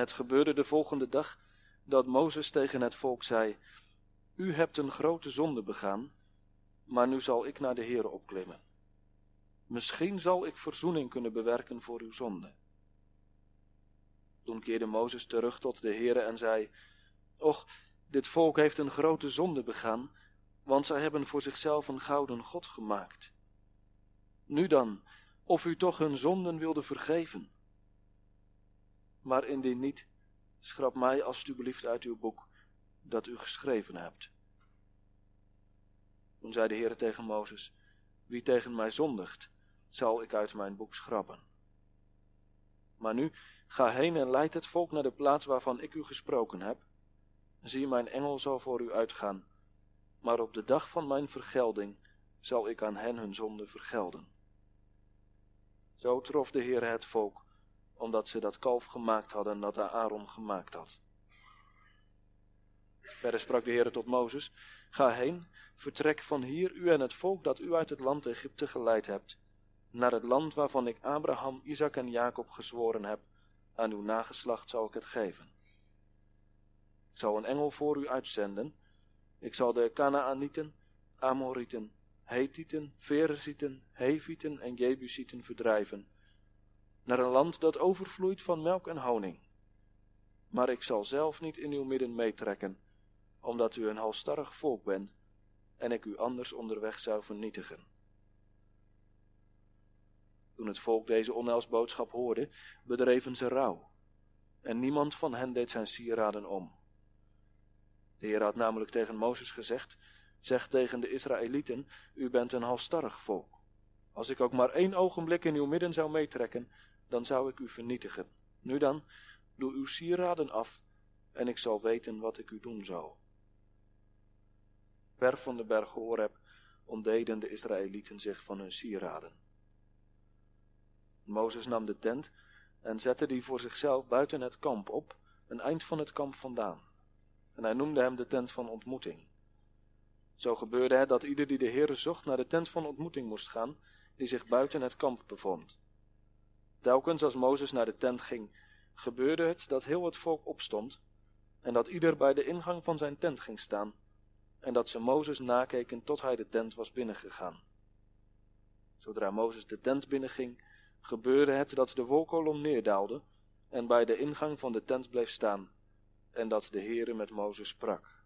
het gebeurde de volgende dag dat Mozes tegen het volk zei: U hebt een grote zonde begaan, maar nu zal ik naar de Heere opklimmen. Misschien zal ik verzoening kunnen bewerken voor uw zonde. Toen keerde Mozes terug tot de Heere en zei: Och, dit volk heeft een grote zonde begaan, want zij hebben voor zichzelf een gouden God gemaakt. Nu dan, of u toch hun zonden wilde vergeven. Maar indien niet, schrap mij alstublieft uit uw boek dat u geschreven hebt. Toen zei de Heere tegen Mozes, wie tegen mij zondigt, zal ik uit mijn boek schrappen. Maar nu, ga heen en leid het volk naar de plaats waarvan ik u gesproken heb. Zie, mijn engel zal voor u uitgaan, maar op de dag van mijn vergelding zal ik aan hen hun zonde vergelden. Zo trof de Heer het volk, omdat ze dat kalf gemaakt hadden dat Aaron gemaakt had. Verder sprak de Heer tot Mozes, ga heen, vertrek van hier u en het volk dat u uit het land Egypte geleid hebt, naar het land waarvan ik Abraham, Isaac en Jacob gezworen heb, aan uw nageslacht zal ik het geven. Ik zal een engel voor u uitzenden, ik zal de Canaanieten, Amorieten, Hethieten, Ferezieten, Hevieten en Jebusieten verdrijven, naar een land dat overvloeit van melk en honing. Maar ik zal zelf niet in uw midden meetrekken, omdat u een halstarrig volk bent en ik u anders onderweg zou vernietigen. Toen het volk deze onheilsboodschap hoorde, bedreven ze rouw, en niemand van hen deed zijn sieraden om. De Heer had namelijk tegen Mozes gezegd, zeg tegen de Israëlieten, u bent een halstarrig volk. Als ik ook maar één ogenblik in uw midden zou meetrekken, dan zou ik u vernietigen. Nu dan, doe uw sieraden af, en ik zal weten wat ik u doen zal. Ver van de berg Horeb ontdeden de Israëlieten zich van hun sieraden. Mozes nam de tent en zette die voor zichzelf buiten het kamp op, een eind van het kamp vandaan. En hij noemde hem de tent van ontmoeting. Zo gebeurde het dat ieder die de Heere zocht naar de tent van ontmoeting moest gaan, die zich buiten het kamp bevond. Telkens als Mozes naar de tent ging, gebeurde het dat heel het volk opstond, en dat ieder bij de ingang van zijn tent ging staan, en dat ze Mozes nakeken tot hij de tent was binnengegaan. Zodra Mozes de tent binnenging, gebeurde het dat de wolkolom neerdaalde en bij de ingang van de tent bleef staan, en dat de Heere met Mozes sprak.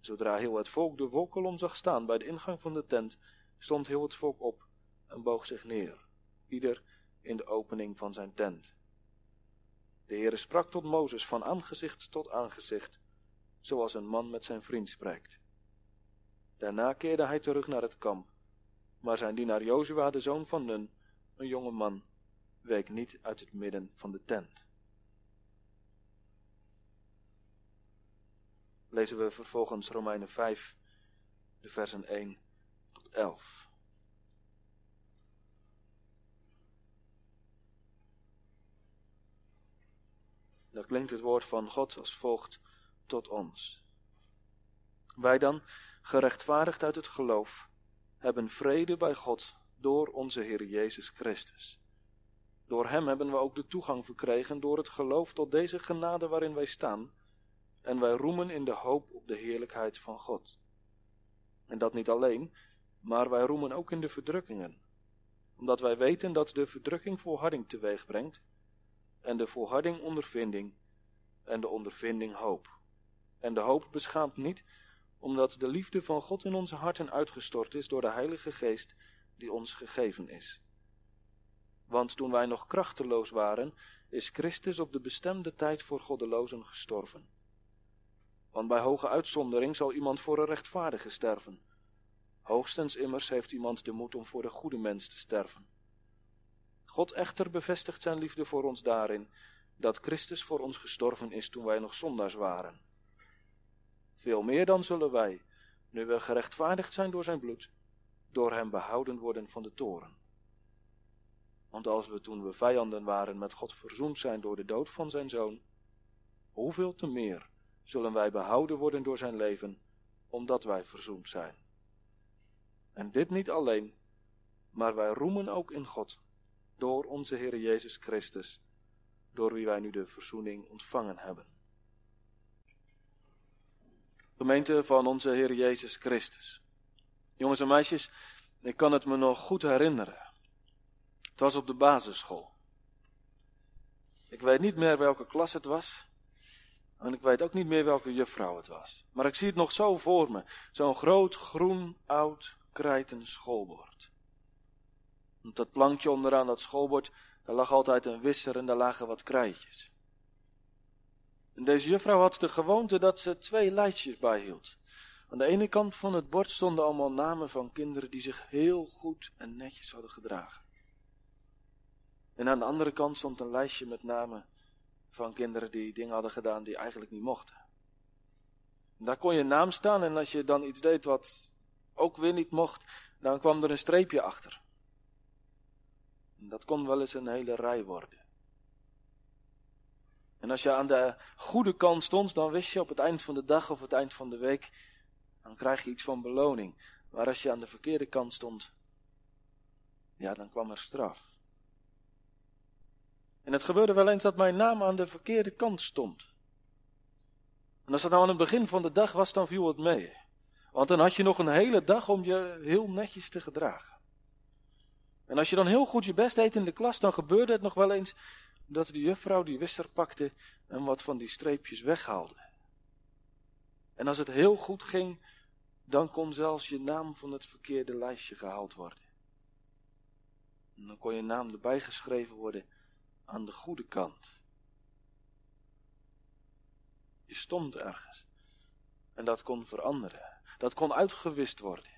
Zodra heel het volk de wolkolom zag staan bij de ingang van de tent, stond heel het volk op en boog zich neer, ieder in de opening van zijn tent. De Heere sprak tot Mozes van aangezicht tot aangezicht, zoals een man met zijn vriend spreekt. Daarna keerde hij terug naar het kamp, maar zijn dienaar Jozua, de zoon van Nun, een jonge man, week niet uit het midden van de tent. Lezen we vervolgens Romeinen 5, de versen 1 tot 11. Dan klinkt het woord van God als volgt tot ons. Wij dan, gerechtvaardigd uit het geloof, hebben vrede bij God door onze Heer Jezus Christus. Door Hem hebben we ook de toegang verkregen door het geloof tot deze genade waarin wij staan, en wij roemen in de hoop op de heerlijkheid van God. En dat niet alleen, maar wij roemen ook in de verdrukkingen, omdat wij weten dat de verdrukking volharding teweeg brengt, en de volharding ondervinding, en de ondervinding hoop. En de hoop beschaamt niet, omdat de liefde van God in onze harten uitgestort is door de Heilige Geest die ons gegeven is. Want toen wij nog krachteloos waren, is Christus op de bestemde tijd voor goddelozen gestorven. Want bij hoge uitzondering zal iemand voor een rechtvaardige sterven. Hoogstens immers heeft iemand de moed om voor de goede mens te sterven. God echter bevestigt zijn liefde voor ons daarin, dat Christus voor ons gestorven is toen wij nog zondaars waren. Veel meer dan zullen wij, nu we gerechtvaardigd zijn door zijn bloed, door hem behouden worden van de toren. Want als we toen we vijanden waren met God verzoend zijn door de dood van zijn zoon, hoeveel te meer zullen wij behouden worden door zijn leven, omdat wij verzoend zijn. En dit niet alleen, maar wij roemen ook in God, door onze Heer Jezus Christus, door wie wij nu de verzoening ontvangen hebben. Gemeente van onze Heer Jezus Christus. Jongens en meisjes, ik kan het me nog goed herinneren. Het was op de basisschool. Ik weet niet meer welke klas het was. En ik weet ook niet meer welke juffrouw het was. Maar ik zie het nog zo voor me. Zo'n groot, groen, oud, krijten schoolbord. Op dat plankje onderaan dat schoolbord, daar lag altijd een wisser en daar lagen wat krijtjes. En deze juffrouw had de gewoonte dat ze twee lijstjes bijhield. Aan de ene kant van het bord stonden allemaal namen van kinderen die zich heel goed en netjes hadden gedragen. En aan de andere kant stond een lijstje met namen van kinderen die dingen hadden gedaan die eigenlijk niet mochten. En daar kon je naam staan en als je dan iets deed wat ook weer niet mocht, dan kwam er een streepje achter. En dat kon wel eens een hele rij worden. En als je aan de goede kant stond, dan wist je op het eind van de dag of het eind van de week, dan krijg je iets van beloning. Maar als je aan de verkeerde kant stond, ja, dan kwam er straf. En het gebeurde wel eens dat mijn naam aan de verkeerde kant stond. En als dat nou aan het begin van de dag was, dan viel het mee. Want dan had je nog een hele dag om je heel netjes te gedragen. En als je dan heel goed je best deed in de klas, dan gebeurde het nog wel eens dat de juffrouw die wisser pakte en wat van die streepjes weghaalde. En als het heel goed ging, dan kon zelfs je naam van het verkeerde lijstje gehaald worden. En dan kon je naam erbij geschreven worden aan de goede kant. Je stond ergens. En dat kon veranderen. Dat kon uitgewist worden.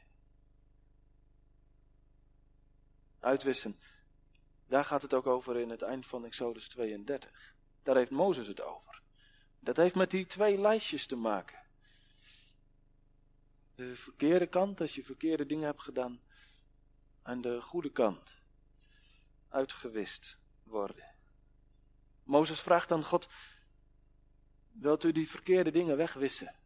Uitwissen, daar gaat het ook over in het eind van Exodus 32. Daar heeft Mozes het over. Dat heeft met die twee lijstjes te maken. De verkeerde kant, als je verkeerde dingen hebt gedaan. En de goede kant. Uitgewist worden. Mozes vraagt aan God, wilt u die verkeerde dingen wegwissen?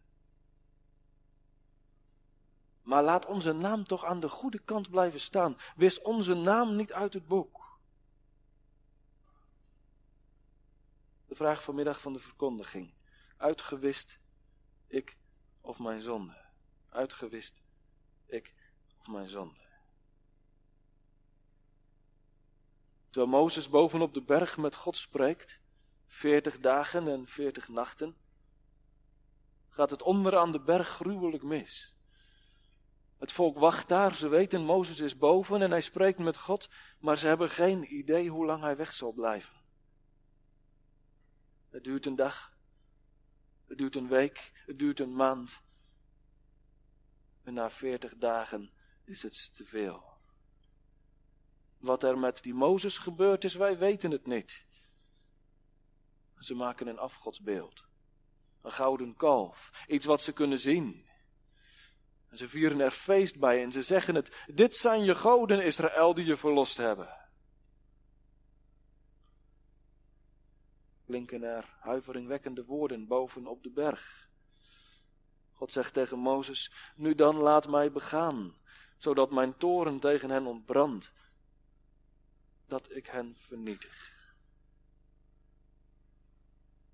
Maar laat onze naam toch aan de goede kant blijven staan. Wis onze naam niet uit het boek. De vraag vanmiddag van de verkondiging. Uitgewist ik of mijn zonde? Uitgewist ik of mijn zonde? Terwijl Mozes bovenop de berg met God spreekt, veertig dagen en veertig nachten, gaat het onderaan de berg gruwelijk mis. Het volk wacht daar, ze weten Mozes is boven en hij spreekt met God, maar ze hebben geen idee hoe lang hij weg zal blijven. Het duurt een dag, het duurt een week, het duurt een maand. En na veertig dagen is het te veel. Wat er met die Mozes gebeurd is, wij weten het niet. Ze maken een afgodsbeeld. Een gouden kalf. Iets wat ze kunnen zien. En ze vieren er feest bij en ze zeggen het. Dit zijn je goden, Israël, die je verlost hebben. Klinken er huiveringwekkende woorden boven op de berg. God zegt tegen Mozes, nu dan laat mij begaan, zodat mijn toren tegen hen ontbrandt dat ik hen vernietig.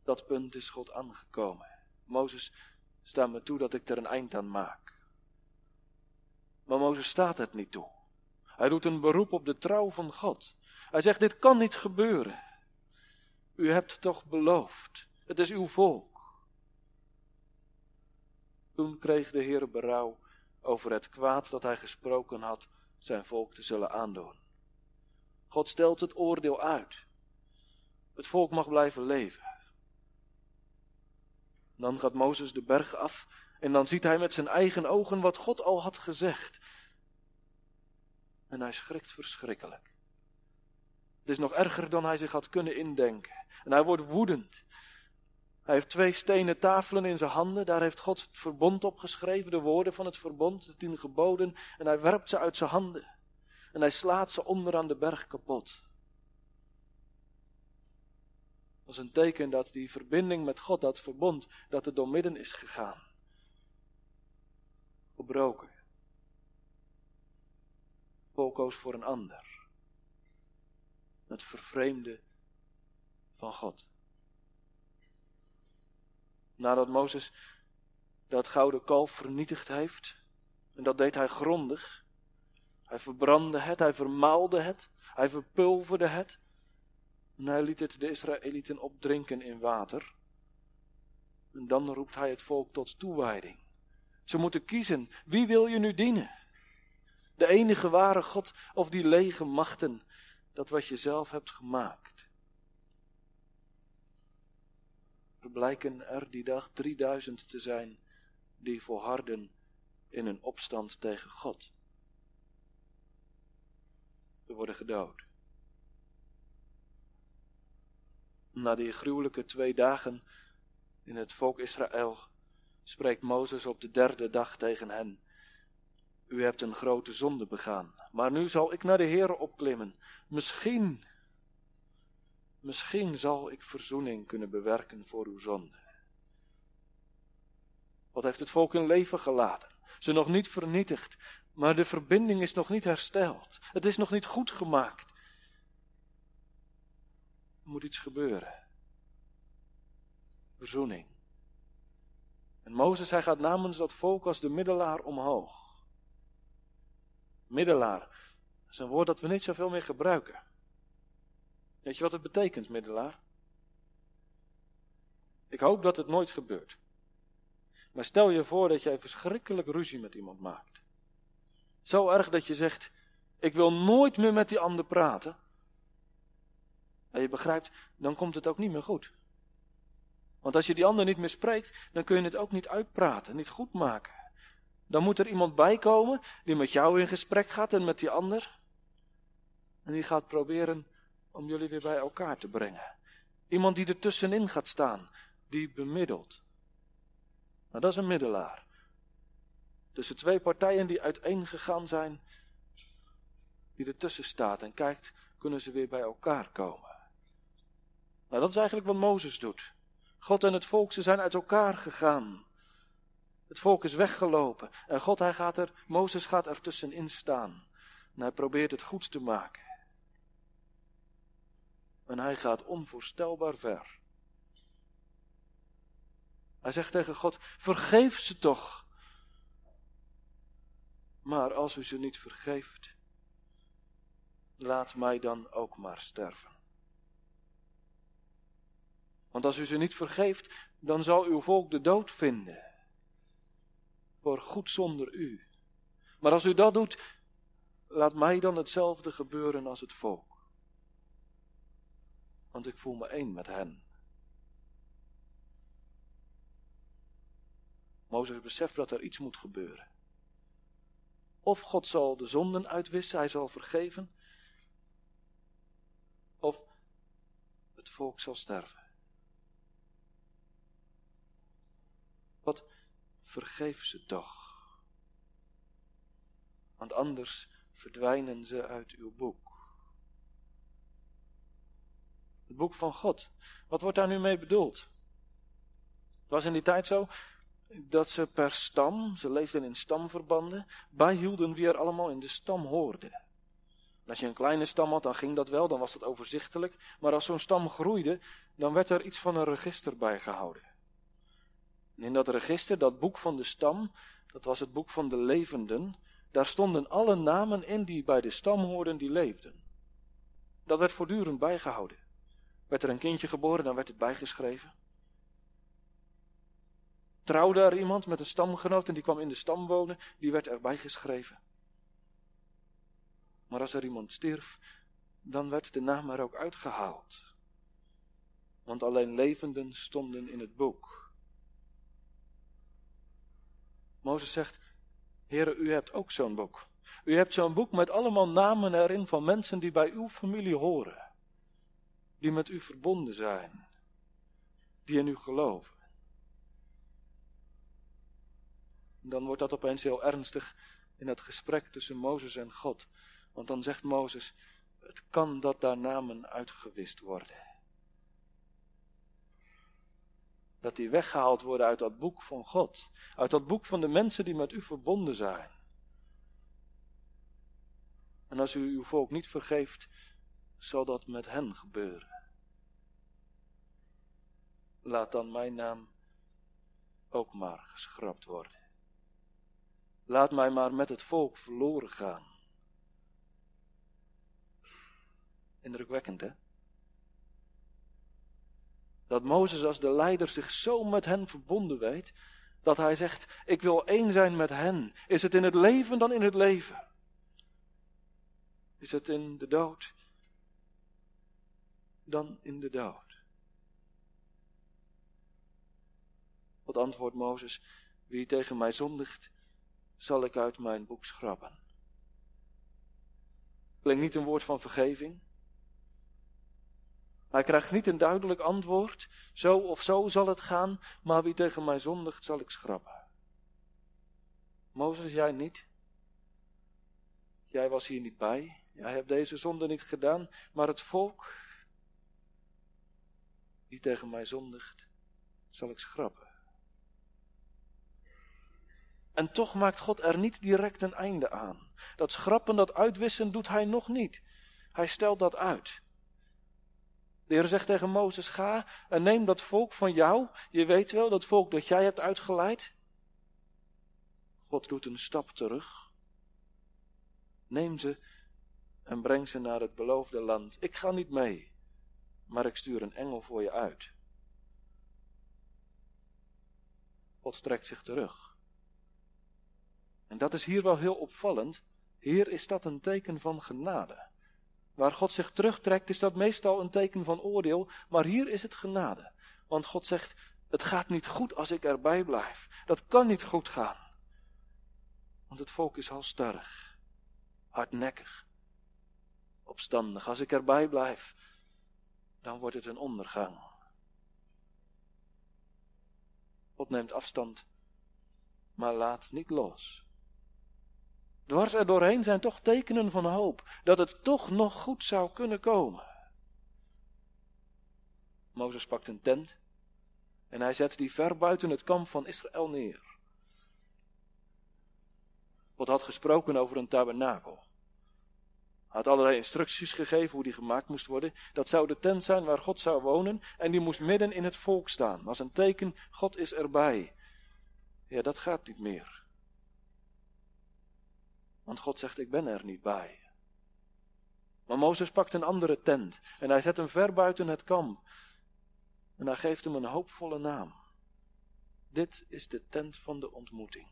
Dat punt is God aangekomen. Mozes, sta me toe dat ik er een eind aan maak. Maar Mozes staat het niet toe. Hij doet een beroep op de trouw van God. Hij zegt, dit kan niet gebeuren. U hebt toch beloofd. Het is uw volk. Toen kreeg de Heer berouw over het kwaad dat hij gesproken had zijn volk te zullen aandoen. God stelt het oordeel uit. Het volk mag blijven leven. Dan gaat Mozes de berg af en dan ziet hij met zijn eigen ogen wat God al had gezegd. En hij schrikt verschrikkelijk. Het is nog erger dan hij zich had kunnen indenken. En hij wordt woedend. Hij heeft twee stenen tafelen in zijn handen. Daar heeft God het verbond op geschreven, de woorden van het verbond, de tien geboden. En hij werpt ze uit zijn handen en hij slaat ze onder aan de berg kapot. Dat is een teken dat die verbinding met God, dat verbond, dat er doormidden is gegaan. Gebroken. Volkoos voor een ander. Het vervreemden van God. Nadat Mozes dat gouden kalf vernietigd heeft, en dat deed hij grondig, hij verbrandde het, hij vermaalde het, hij verpulverde het, en hij liet het de Israëlieten opdrinken in water. En dan roept hij het volk tot toewijding. Ze moeten kiezen, wie wil je nu dienen? De enige ware God of die lege machten, dat wat je zelf hebt gemaakt. Er blijken er die dag 3000 te zijn die volharden in een opstand tegen God. Ze worden gedood. Na die gruwelijke twee dagen in het volk Israël spreekt Mozes op de derde dag tegen hen. U hebt een grote zonde begaan, maar nu zal ik naar de Heer opklimmen. Misschien, misschien zal ik verzoening kunnen bewerken voor uw zonde. Wat heeft het volk in leven gelaten? Ze nog niet vernietigd, maar de verbinding is nog niet hersteld. Het is nog niet goed gemaakt. Er moet iets gebeuren. Verzoening. En Mozes, hij gaat namens dat volk als de middelaar omhoog. Middelaar. Dat is een woord dat we niet zoveel meer gebruiken. Weet je wat het betekent, middelaar? Ik hoop dat het nooit gebeurt. Maar stel je voor dat jij verschrikkelijk ruzie met iemand maakt. Zo erg dat je zegt: Ik wil nooit meer met die ander praten. En je begrijpt, dan komt het ook niet meer goed. Want als je die ander niet meer spreekt, dan kun je het ook niet uitpraten, niet goed maken. Dan moet er iemand bij komen die met jou in gesprek gaat en met die ander. En die gaat proberen om jullie weer bij elkaar te brengen. Iemand die er tussenin gaat staan, die bemiddelt. Nou, dat is een middelaar. Tussen twee partijen die uiteengegaan zijn, die ertussen staat en kijkt, kunnen ze weer bij elkaar komen. Nou, dat is eigenlijk wat Mozes doet. God en het volk, ze zijn uit elkaar gegaan. Het volk is weggelopen. En God, hij gaat er, Mozes gaat er tussenin staan. En hij probeert het goed te maken. En hij gaat onvoorstelbaar ver. Hij zegt tegen God: Vergeef ze toch. Maar als u ze niet vergeeft, laat mij dan ook maar sterven. Want als u ze niet vergeeft, dan zal uw volk de dood vinden. Voor goed zonder u. Maar als u dat doet, laat mij dan hetzelfde gebeuren als het volk. Want ik voel me één met hen. Mozes beseft dat er iets moet gebeuren. Of God zal de zonden uitwissen, hij zal vergeven. Of het volk zal sterven. Wat vergeef ze toch. Want anders verdwijnen ze uit uw boek. Het boek van God. Wat wordt daar nu mee bedoeld? Het was in die tijd zo dat ze per stam, ze leefden in stamverbanden, bijhielden wie er allemaal in de stam hoorde. als je een kleine stam had, dan ging dat wel, dan was dat overzichtelijk. Maar als zo'n stam groeide, dan werd er iets van een register bijgehouden. En in dat register, dat boek van de stam, dat was het boek van de levenden, daar stonden alle namen in die bij de stam hoorden die leefden. Dat werd voortdurend bijgehouden. Werd er een kindje geboren, dan werd het bijgeschreven. Trouwde er iemand met een stamgenoot en die kwam in de stam wonen, die werd erbij geschreven. Maar als er iemand stierf, dan werd de naam er ook uitgehaald. Want alleen levenden stonden in het boek. Mozes zegt, Heere, u hebt ook zo'n boek. U hebt zo'n boek met allemaal namen erin van mensen die bij uw familie horen. Die met u verbonden zijn. Die in u geloven. Dan wordt dat opeens heel ernstig in het gesprek tussen Mozes en God. Want dan zegt Mozes, het kan dat daar namen uitgewist worden. Dat die weggehaald worden uit dat boek van God. Uit dat boek van de mensen die met u verbonden zijn. En als u uw volk niet vergeeft, zal dat met hen gebeuren. laat dan mijn naam ook maar geschrapt worden. Laat mij maar met het volk verloren gaan. Indrukwekkend, hè? Dat Mozes als de leider zich zo met hen verbonden weet, dat hij zegt, ik wil één zijn met hen. Is het in het leven dan in het leven? Is het in de dood dan in de dood? Wat antwoordt Mozes, wie tegen mij zondigt, zal ik uit mijn boek schrappen. Klinkt niet een woord van vergeving, hij krijgt niet een duidelijk antwoord, zo of zo zal het gaan, maar wie tegen mij zondigt zal ik schrappen. Mozes, jij niet? Jij was hier niet bij, jij hebt deze zonde niet gedaan, maar het volk, die tegen mij zondigt, zal ik schrappen. En toch maakt God er niet direct een einde aan. Dat schrappen, dat uitwissen doet hij nog niet. Hij stelt dat uit. De Heer zegt tegen Mozes, ga en neem dat volk van jou. Je weet wel, dat volk dat jij hebt uitgeleid. God doet een stap terug. Neem ze en breng ze naar het beloofde land. Ik ga niet mee, maar ik stuur een engel voor je uit. God trekt zich terug. En dat is hier wel heel opvallend. Hier is dat een teken van genade. Waar God zich terugtrekt, is dat meestal een teken van oordeel, maar hier is het genade. Want God zegt: Het gaat niet goed als ik erbij blijf. Dat kan niet goed gaan. Want het volk is halstarrig, hardnekkig, opstandig. Als ik erbij blijf, dan wordt het een ondergang. God neemt afstand, maar laat niet los. Dwars er doorheen zijn toch tekenen van hoop, dat het toch nog goed zou kunnen komen. Mozes pakt een tent en hij zet die ver buiten het kamp van Israël neer. God had gesproken over een tabernakel. Hij had allerlei instructies gegeven hoe die gemaakt moest worden. Dat zou de tent zijn waar God zou wonen en die moest midden in het volk staan. Als een teken, God is erbij. Ja, dat gaat niet meer. Want God zegt, ik ben er niet bij. Maar Mozes pakt een andere tent en hij zet hem ver buiten het kamp. En hij geeft hem een hoopvolle naam. Dit is de tent van de ontmoeting.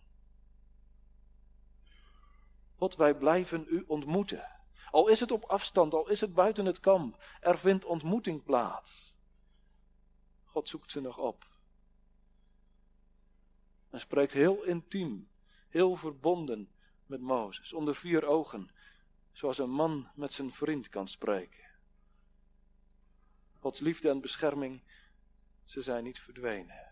God, wij blijven u ontmoeten. Al is het op afstand, al is het buiten het kamp, er vindt ontmoeting plaats. God zoekt ze nog op. En spreekt heel intiem, heel verbonden met Mozes, onder vier ogen, zoals een man met zijn vriend kan spreken. Gods liefde en bescherming, ze zijn niet verdwenen.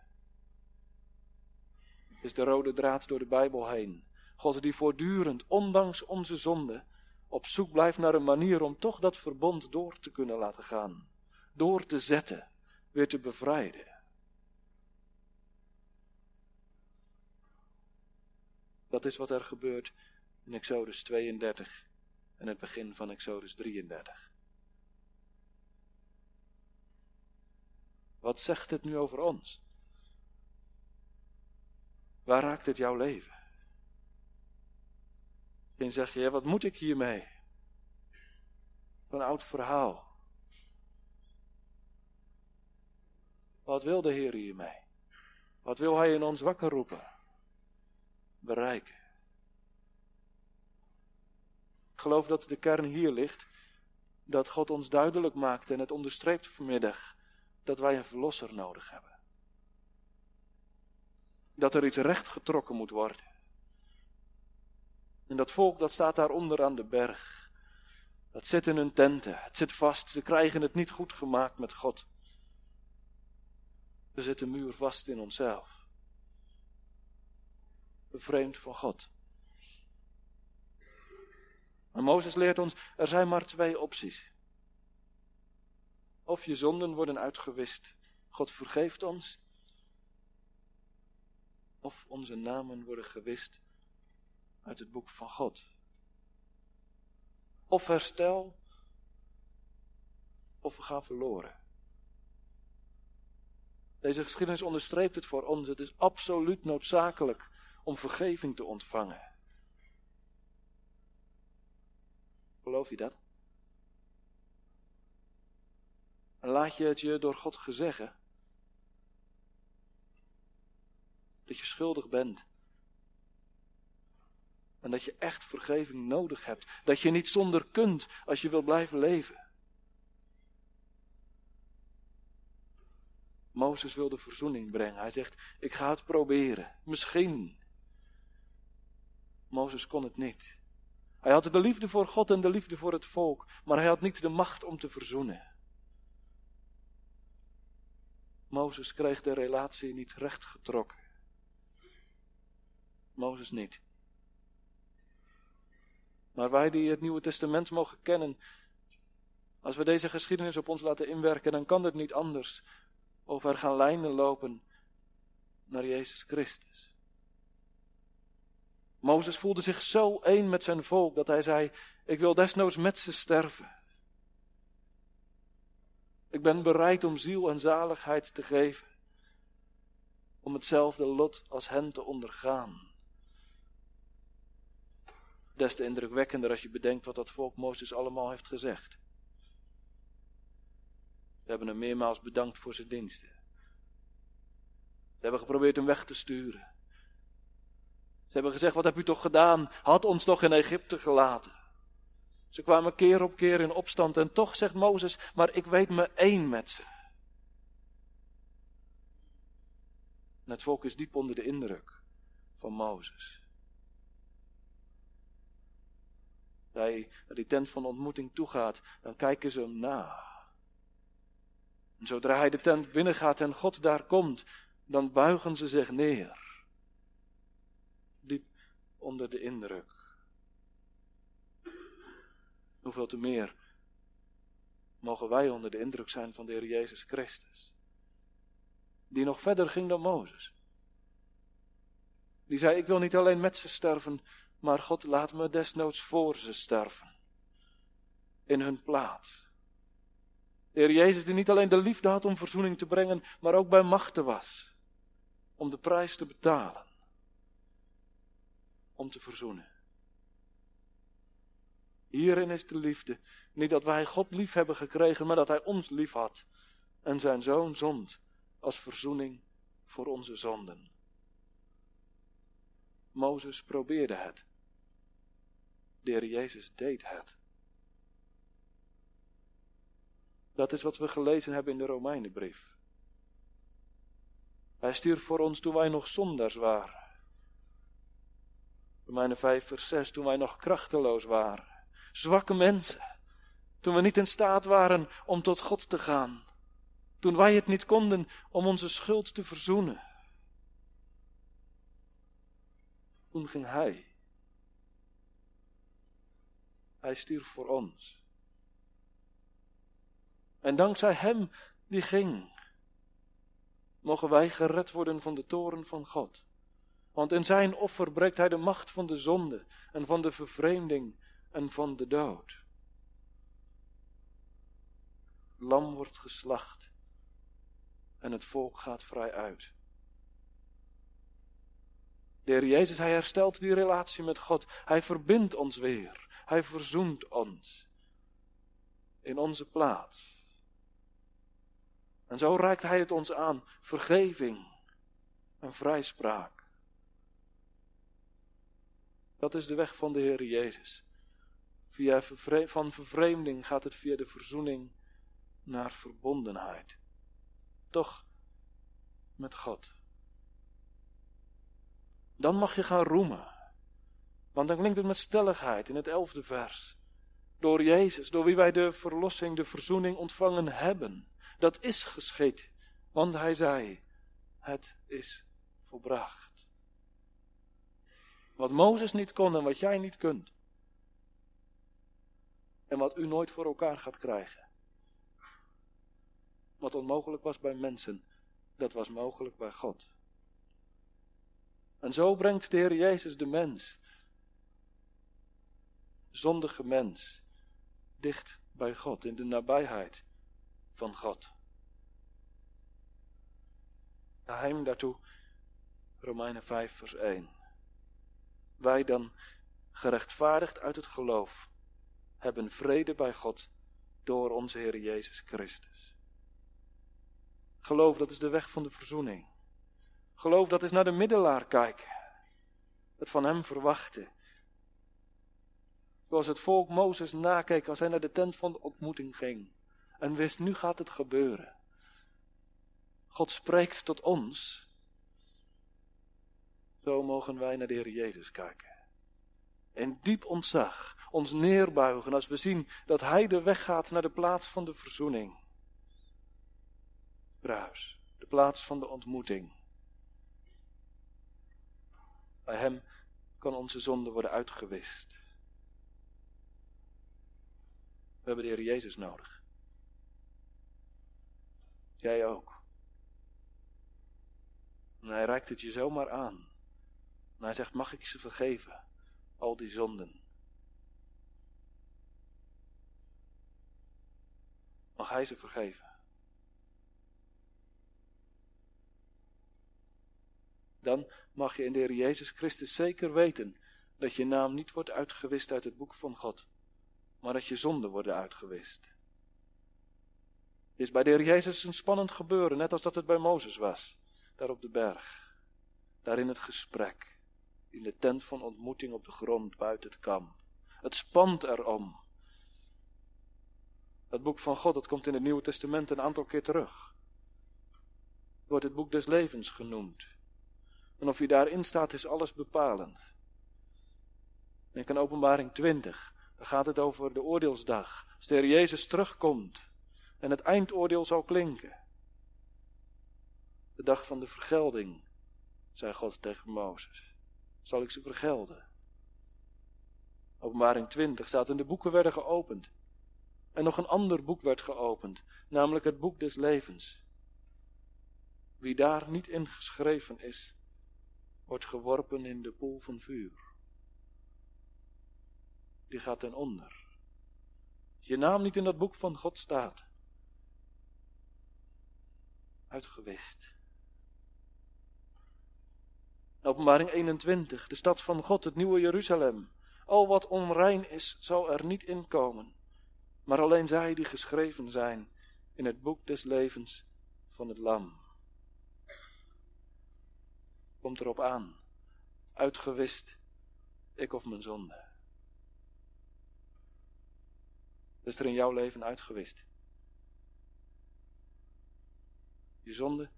Is de rode draad door de Bijbel heen. God die voortdurend, ondanks onze zonde, op zoek blijft naar een manier om toch dat verbond door te kunnen laten gaan. Door te zetten, weer te bevrijden. Dat is wat er gebeurt in Exodus 32 en het begin van Exodus 33. Wat zegt het nu over ons? Waar raakt het jouw leven? Misschien zeg je, wat moet ik hiermee? Een oud verhaal. Wat wil de Heer hiermee? Wat wil Hij in ons wakker roepen? Bereiken. Ik geloof dat de kern hier ligt. Dat God ons duidelijk maakt en het onderstreept vanmiddag. Dat wij een verlosser nodig hebben. Dat er iets recht getrokken moet worden. En dat volk dat staat daaronder aan de berg. Dat zit in hun tenten. Het zit vast. Ze krijgen het niet goed gemaakt met God. We zitten muur vast in onszelf. Bevreemd van God. Maar Mozes leert ons, er zijn maar twee opties. Of je zonden worden uitgewist, God vergeeft ons. Of onze namen worden gewist uit het boek van God. Of herstel, of we gaan verloren. Deze geschiedenis onderstreept het voor ons. Het is absoluut noodzakelijk om vergeving te ontvangen. Geloof je dat? En laat je het je door God gezeggen dat je schuldig bent. En dat je echt vergeving nodig hebt. Dat je niet zonder kunt als je wil blijven leven. Mozes wilde verzoening brengen. Hij zegt: Ik ga het proberen. Misschien. Mozes kon het niet. Hij had de liefde voor God en de liefde voor het volk, maar hij had niet de macht om te verzoenen. Mozes kreeg de relatie niet rechtgetrokken. Mozes niet. Maar wij die het Nieuwe Testament mogen kennen, als we deze geschiedenis op ons laten inwerken, dan kan het niet anders of er gaan lijnen lopen naar Jezus Christus. Mozes voelde zich zo één met zijn volk dat hij zei: Ik wil desnoods met ze sterven. Ik ben bereid om ziel en zaligheid te geven, om hetzelfde lot als hen te ondergaan. Des te indrukwekkender als je bedenkt wat dat volk Mozes allemaal heeft gezegd. We hebben hem meermaals bedankt voor zijn diensten. Ze hebben geprobeerd hem weg te sturen. Ze hebben gezegd: Wat heb u toch gedaan? Had ons toch in Egypte gelaten. Ze kwamen keer op keer in opstand en toch zegt Mozes: Maar ik weet me één met ze. En het volk is diep onder de indruk van Mozes. Hij naar die tent van ontmoeting toegaat, dan kijken ze hem na. En zodra hij de tent binnengaat en God daar komt, dan buigen ze zich neer. Onder de indruk. Hoeveel te meer mogen wij onder de indruk zijn van de Heer Jezus Christus. Die nog verder ging dan Mozes. Die zei: Ik wil niet alleen met ze sterven, maar God laat me desnoods voor ze sterven. In hun plaats. De Heer Jezus die niet alleen de liefde had om verzoening te brengen, maar ook bij machten was. Om de prijs te betalen. Om te verzoenen. Hierin is de liefde. Niet dat wij God lief hebben gekregen, maar dat Hij ons lief had. En zijn zoon zond als verzoening voor onze zonden. Mozes probeerde het. De Heer Jezus deed het. Dat is wat we gelezen hebben in de Romeinenbrief. Hij stierf voor ons toen wij nog zondaars waren. Romeinen 5 vers 6, toen wij nog krachteloos waren. Zwakke mensen. Toen we niet in staat waren om tot God te gaan. Toen wij het niet konden om onze schuld te verzoenen. Toen ging Hij. Hij stierf voor ons. En dankzij Hem die ging, mogen wij gered worden van de toren van God. Want in Zijn offer breekt Hij de macht van de zonde en van de vervreemding en van de dood. Lam wordt geslacht en het volk gaat vrij uit. De Heer Jezus, Hij herstelt die relatie met God. Hij verbindt ons weer. Hij verzoent ons in onze plaats. En zo reikt Hij het ons aan, vergeving en vrijspraak. Dat is de weg van de Heer Jezus. Via van vervreemding gaat het via de verzoening naar verbondenheid. Toch met God. Dan mag je gaan roemen. Want dan klinkt het met stelligheid in het elfde vers. Door Jezus, door wie wij de verlossing, de verzoening ontvangen hebben. Dat is geschied, want hij zei, het is volbracht. Wat Mozes niet kon en wat jij niet kunt. En wat u nooit voor elkaar gaat krijgen. Wat onmogelijk was bij mensen, dat was mogelijk bij God. En zo brengt de Heer Jezus de mens, zondige mens, dicht bij God, in de nabijheid van God. geheim daartoe, Romeinen 5, vers 1. Wij dan, gerechtvaardigd uit het geloof, hebben vrede bij God door onze Heer Jezus Christus. Geloof, dat is de weg van de verzoening. Geloof, dat is naar de middelaar kijken. Het van hem verwachten. Zoals het volk Mozes nakeek als hij naar de tent van de ontmoeting ging. En wist, nu gaat het gebeuren. God spreekt tot ons. Zo mogen wij naar de Heer Jezus kijken. In diep ontzag ons neerbuigen als we zien dat Hij de weg gaat naar de plaats van de verzoening. Bruis, de plaats van de ontmoeting. Bij Hem kan onze zonde worden uitgewist. We hebben de Heer Jezus nodig. Jij ook. En hij reikt het je zomaar aan. En hij zegt, mag ik ze vergeven? Al die zonden. Mag hij ze vergeven? Dan mag je in de Heer Jezus Christus zeker weten dat je naam niet wordt uitgewist uit het boek van God, maar dat je zonden worden uitgewist. Het is bij de Heer Jezus een spannend gebeuren, net als dat het bij Mozes was, daar op de berg, daar in het gesprek, in de tent van ontmoeting op de grond buiten het kamp. Het spant erom. Het boek van God, dat komt in het Nieuwe Testament een aantal keer terug. Wordt het boek des levens genoemd. En of je daarin staat, is alles bepalend. Denk aan openbaring 20. Daar gaat het over de oordeelsdag. Als Jezus terugkomt en het eindoordeel zal klinken. De dag van de vergelding, zei God tegen Mozes. Zal ik ze vergelden? Openbaring 20 staat de boeken werden geopend. En nog een ander boek werd geopend, namelijk het boek des levens. Wie daar niet in geschreven is, wordt geworpen in de poel van vuur. Die gaat ten onder. Als je naam niet in dat boek van God staat, uitgewist. Openbaring 21, de stad van God, het nieuwe Jeruzalem. Al wat onrein is, zal er niet in komen, maar alleen zij die geschreven zijn in het boek des levens van het Lam komt erop aan. Uitgewist, ik of mijn zonde. Is er in jouw leven uitgewist? Je zonde?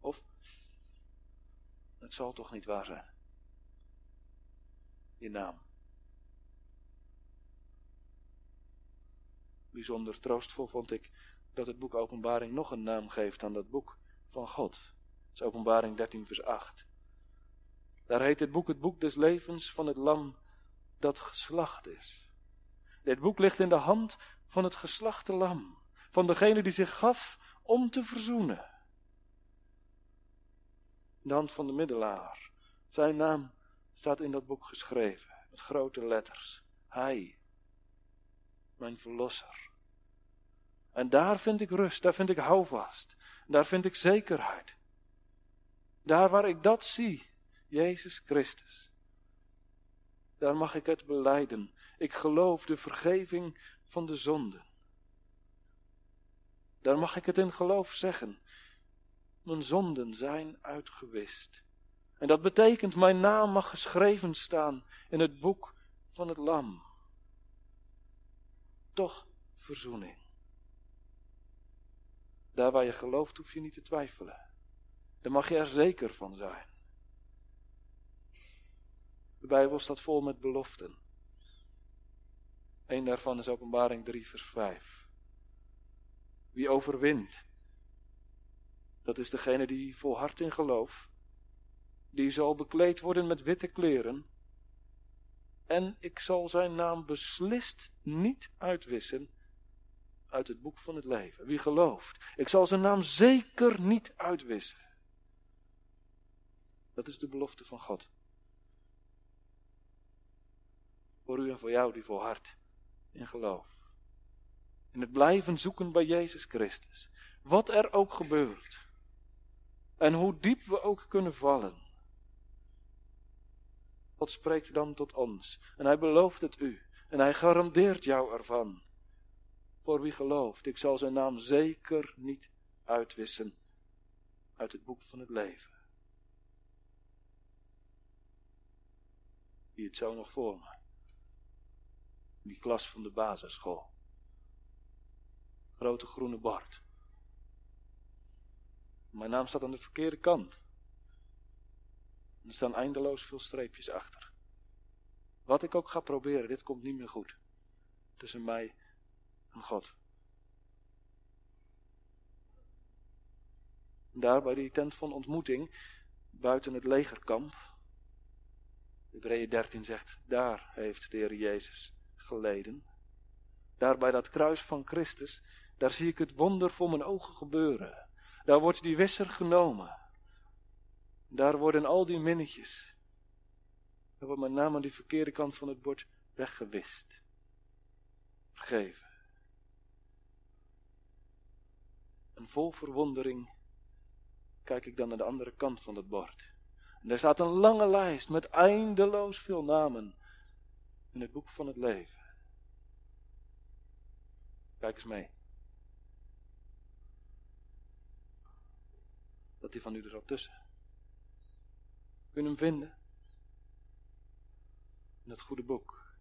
Of, het zal toch niet waar zijn? Je naam. Bijzonder troostvol vond ik dat het boek Openbaring nog een naam geeft aan dat boek van God. Dat is openbaring 13 vers 8. Daar heet het boek het boek des levens van het lam dat geslacht is. Dit boek ligt in de hand van het geslachte lam, van degene die zich gaf om te verzoenen. Hand van de middelaar. Zijn naam staat in dat boek geschreven, met grote letters. Hij, mijn verlosser. En daar vind ik rust, daar vind ik houvast, daar vind ik zekerheid. Daar waar ik dat zie, Jezus Christus, daar mag ik het beleiden. Ik geloof de vergeving van de zonden. Daar mag ik het in geloof zeggen. Mijn zonden zijn uitgewist. En dat betekent, mijn naam mag geschreven staan in het boek van het Lam. Toch verzoening. Daar waar je gelooft, hoef je niet te twijfelen. Daar mag je er zeker van zijn. De Bijbel staat vol met beloften. Een daarvan is Openbaring 3, vers 5. Wie overwint, dat is degene die volhardt in geloof. Die zal bekleed worden met witte kleren. En ik zal zijn naam beslist niet uitwissen uit het boek van het leven. Wie gelooft. Ik zal zijn naam zeker niet uitwissen. Dat is de belofte van God. Voor u en voor jou die volhardt in geloof. In het blijven zoeken bij Jezus Christus. wat er ook gebeurt. En hoe diep we ook kunnen vallen. God spreekt dan tot ons. En hij belooft het u. En hij garandeert jou ervan. Voor wie gelooft, ik zal zijn naam zeker niet uitwissen uit het boek van het leven. Wie het zo nog voor me. Die klas van de basisschool. Grote groene bord. Mijn naam staat aan de verkeerde kant. Er staan eindeloos veel streepjes achter. Wat ik ook ga proberen, dit komt niet meer goed. Tussen mij en God. Daar bij die tent van ontmoeting, buiten het legerkamp. Hebreeën 13 zegt, daar heeft de Heer Jezus geleden. Daar bij dat kruis van Christus, daar zie ik het wonder voor mijn ogen gebeuren. Daar wordt die wisser genomen. Daar worden al die minnetjes, dat wordt met name aan die verkeerde kant van het bord weggewist. Vergeven. En vol verwondering kijk ik dan naar de andere kant van het bord. En daar staat een lange lijst met eindeloos veel namen in het boek van het leven. Kijk eens mee. Dat die van u er tussen. Kun je hem vinden? In het goede boek.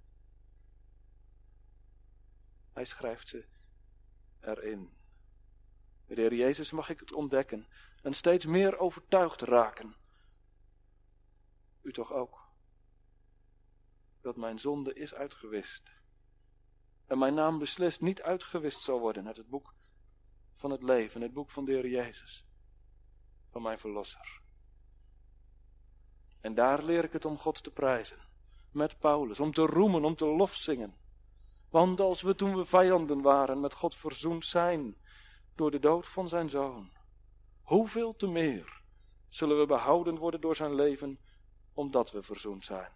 Hij schrijft ze erin. Met de Heer Jezus mag ik het ontdekken en steeds meer overtuigd raken. U toch ook? Dat mijn zonde is uitgewist. En mijn naam beslist niet uitgewist zal worden uit het boek van het leven, het boek van de Heer Jezus, van mijn Verlosser. En daar leer ik het om God te prijzen, met Paulus, om te roemen, om te lofzingen. Want als we toen we vijanden waren met God verzoend zijn door de dood van zijn zoon, hoeveel te meer zullen we behouden worden door zijn leven, omdat we verzoend zijn.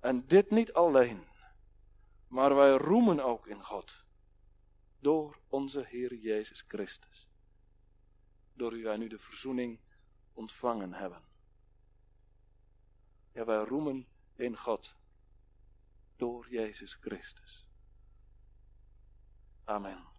En dit niet alleen, maar wij roemen ook in God, door onze Heer Jezus Christus, door wie wij nu de verzoening ontvangen hebben. Ja, wij roemen in God, door Jezus Christus. Amen.